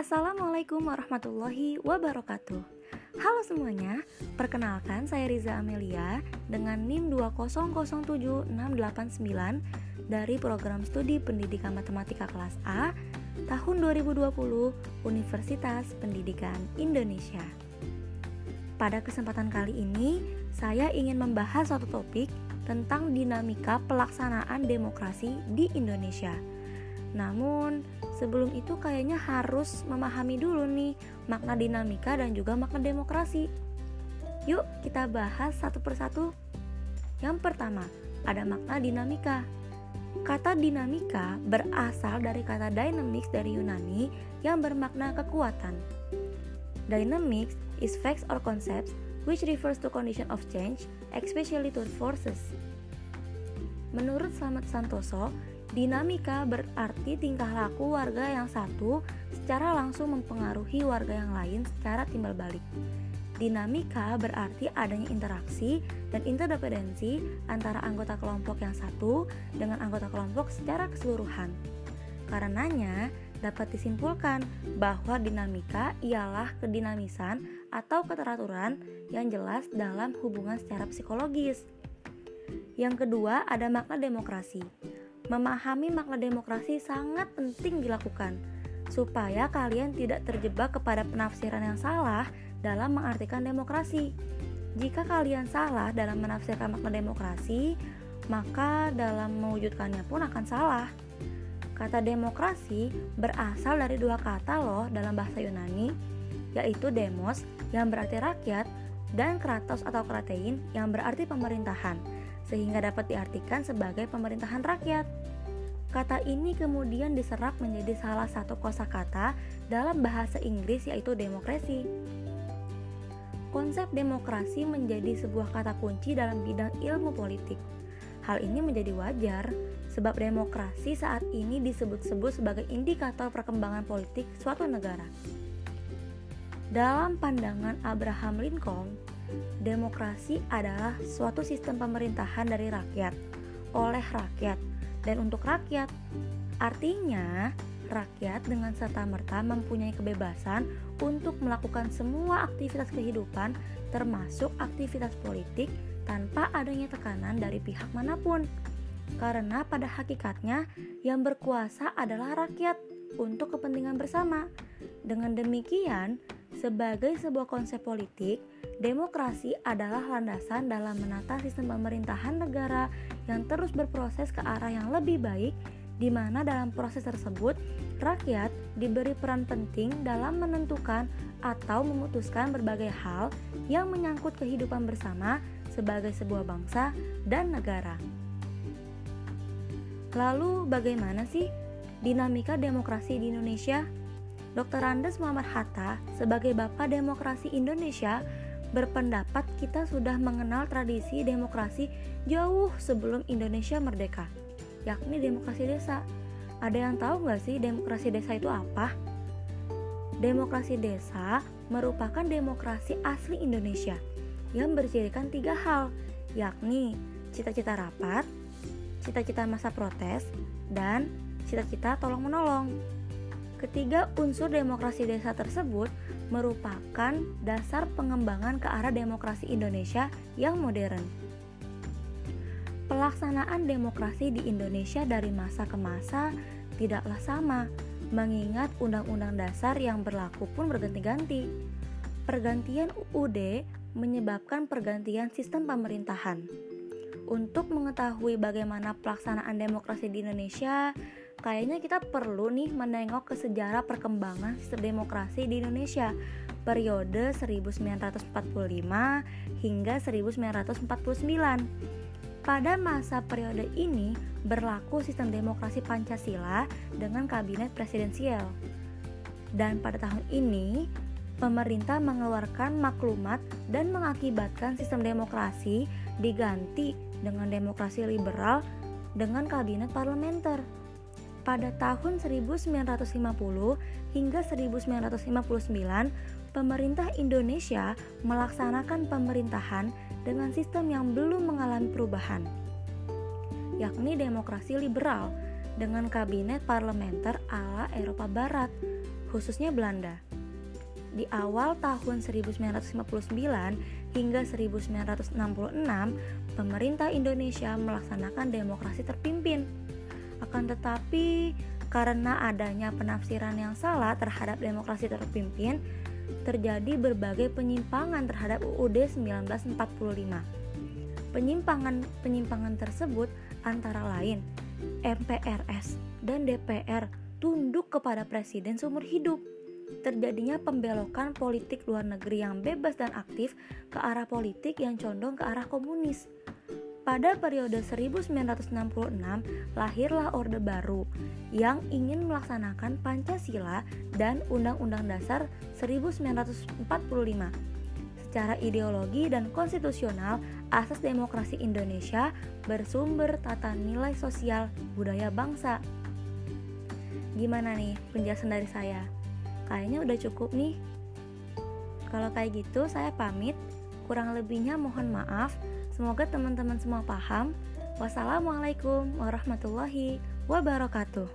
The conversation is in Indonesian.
Assalamualaikum warahmatullahi wabarakatuh. Halo semuanya, perkenalkan saya Riza Amelia dengan NIM 2007689 dari program studi pendidikan matematika kelas A tahun 2020 Universitas Pendidikan Indonesia. Pada kesempatan kali ini, saya ingin membahas suatu topik tentang dinamika pelaksanaan demokrasi di Indonesia namun, sebelum itu kayaknya harus memahami dulu nih makna dinamika dan juga makna demokrasi. Yuk, kita bahas satu persatu. Yang pertama, ada makna dinamika. Kata dinamika berasal dari kata dynamics dari Yunani yang bermakna kekuatan. Dynamics is facts or concepts which refers to condition of change, especially to forces. Menurut Slamet Santoso, Dinamika berarti tingkah laku warga yang satu secara langsung mempengaruhi warga yang lain secara timbal balik. Dinamika berarti adanya interaksi dan interdependensi antara anggota kelompok yang satu dengan anggota kelompok secara keseluruhan. Karenanya, dapat disimpulkan bahwa dinamika ialah kedinamisan atau keteraturan yang jelas dalam hubungan secara psikologis. Yang kedua, ada makna demokrasi. Memahami makna demokrasi sangat penting dilakukan supaya kalian tidak terjebak kepada penafsiran yang salah dalam mengartikan demokrasi. Jika kalian salah dalam menafsirkan makna demokrasi, maka dalam mewujudkannya pun akan salah. Kata demokrasi berasal dari dua kata loh dalam bahasa Yunani, yaitu demos yang berarti rakyat dan kratos atau kratein yang berarti pemerintahan sehingga dapat diartikan sebagai pemerintahan rakyat. Kata ini kemudian diserap menjadi salah satu kosakata dalam bahasa Inggris yaitu demokrasi. Konsep demokrasi menjadi sebuah kata kunci dalam bidang ilmu politik. Hal ini menjadi wajar sebab demokrasi saat ini disebut-sebut sebagai indikator perkembangan politik suatu negara. Dalam pandangan Abraham Lincoln, Demokrasi adalah suatu sistem pemerintahan dari rakyat, oleh rakyat, dan untuk rakyat. Artinya, rakyat dengan serta-merta mempunyai kebebasan untuk melakukan semua aktivitas kehidupan, termasuk aktivitas politik, tanpa adanya tekanan dari pihak mana pun. Karena pada hakikatnya, yang berkuasa adalah rakyat untuk kepentingan bersama. Dengan demikian, sebagai sebuah konsep politik, Demokrasi adalah landasan dalam menata sistem pemerintahan negara yang terus berproses ke arah yang lebih baik, di mana dalam proses tersebut rakyat diberi peran penting dalam menentukan atau memutuskan berbagai hal yang menyangkut kehidupan bersama sebagai sebuah bangsa dan negara. Lalu, bagaimana sih dinamika demokrasi di Indonesia? Dr. Andes Muhammad Hatta sebagai Bapak Demokrasi Indonesia berpendapat kita sudah mengenal tradisi demokrasi jauh sebelum Indonesia merdeka, yakni demokrasi desa. Ada yang tahu nggak sih demokrasi desa itu apa? Demokrasi desa merupakan demokrasi asli Indonesia yang bercirikan tiga hal, yakni cita-cita rapat, cita-cita masa protes, dan cita-cita tolong-menolong. Ketiga unsur demokrasi desa tersebut merupakan dasar pengembangan ke arah demokrasi Indonesia yang modern. Pelaksanaan demokrasi di Indonesia dari masa ke masa tidaklah sama, mengingat undang-undang dasar yang berlaku pun berganti-ganti. Pergantian UUD menyebabkan pergantian sistem pemerintahan. Untuk mengetahui bagaimana pelaksanaan demokrasi di Indonesia, kayaknya kita perlu nih menengok ke sejarah perkembangan sistem demokrasi di Indonesia periode 1945 hingga 1949. Pada masa periode ini berlaku sistem demokrasi Pancasila dengan kabinet presidensial. Dan pada tahun ini, pemerintah mengeluarkan maklumat dan mengakibatkan sistem demokrasi diganti dengan demokrasi liberal dengan kabinet parlementer pada tahun 1950 hingga 1959, pemerintah Indonesia melaksanakan pemerintahan dengan sistem yang belum mengalami perubahan, yakni demokrasi liberal dengan kabinet parlementer ala Eropa Barat. khususnya Belanda. Di awal tahun 1959 hingga 1966, pemerintah Indonesia melaksanakan demokrasi terpimpin. Akan tetapi, karena adanya penafsiran yang salah terhadap demokrasi terpimpin, terjadi berbagai penyimpangan terhadap UUD 1945. Penyimpangan-penyimpangan tersebut antara lain MPRS dan DPR tunduk kepada presiden seumur hidup. Terjadinya pembelokan politik luar negeri yang bebas dan aktif ke arah politik yang condong ke arah komunis pada periode 1966, lahirlah Orde Baru yang ingin melaksanakan Pancasila dan Undang-Undang Dasar 1945. Secara ideologi dan konstitusional, asas demokrasi Indonesia bersumber tata nilai sosial budaya bangsa. Gimana nih penjelasan dari saya? Kayaknya udah cukup nih. Kalau kayak gitu, saya pamit. Kurang lebihnya mohon maaf. Semoga teman-teman semua paham. Wassalamualaikum warahmatullahi wabarakatuh.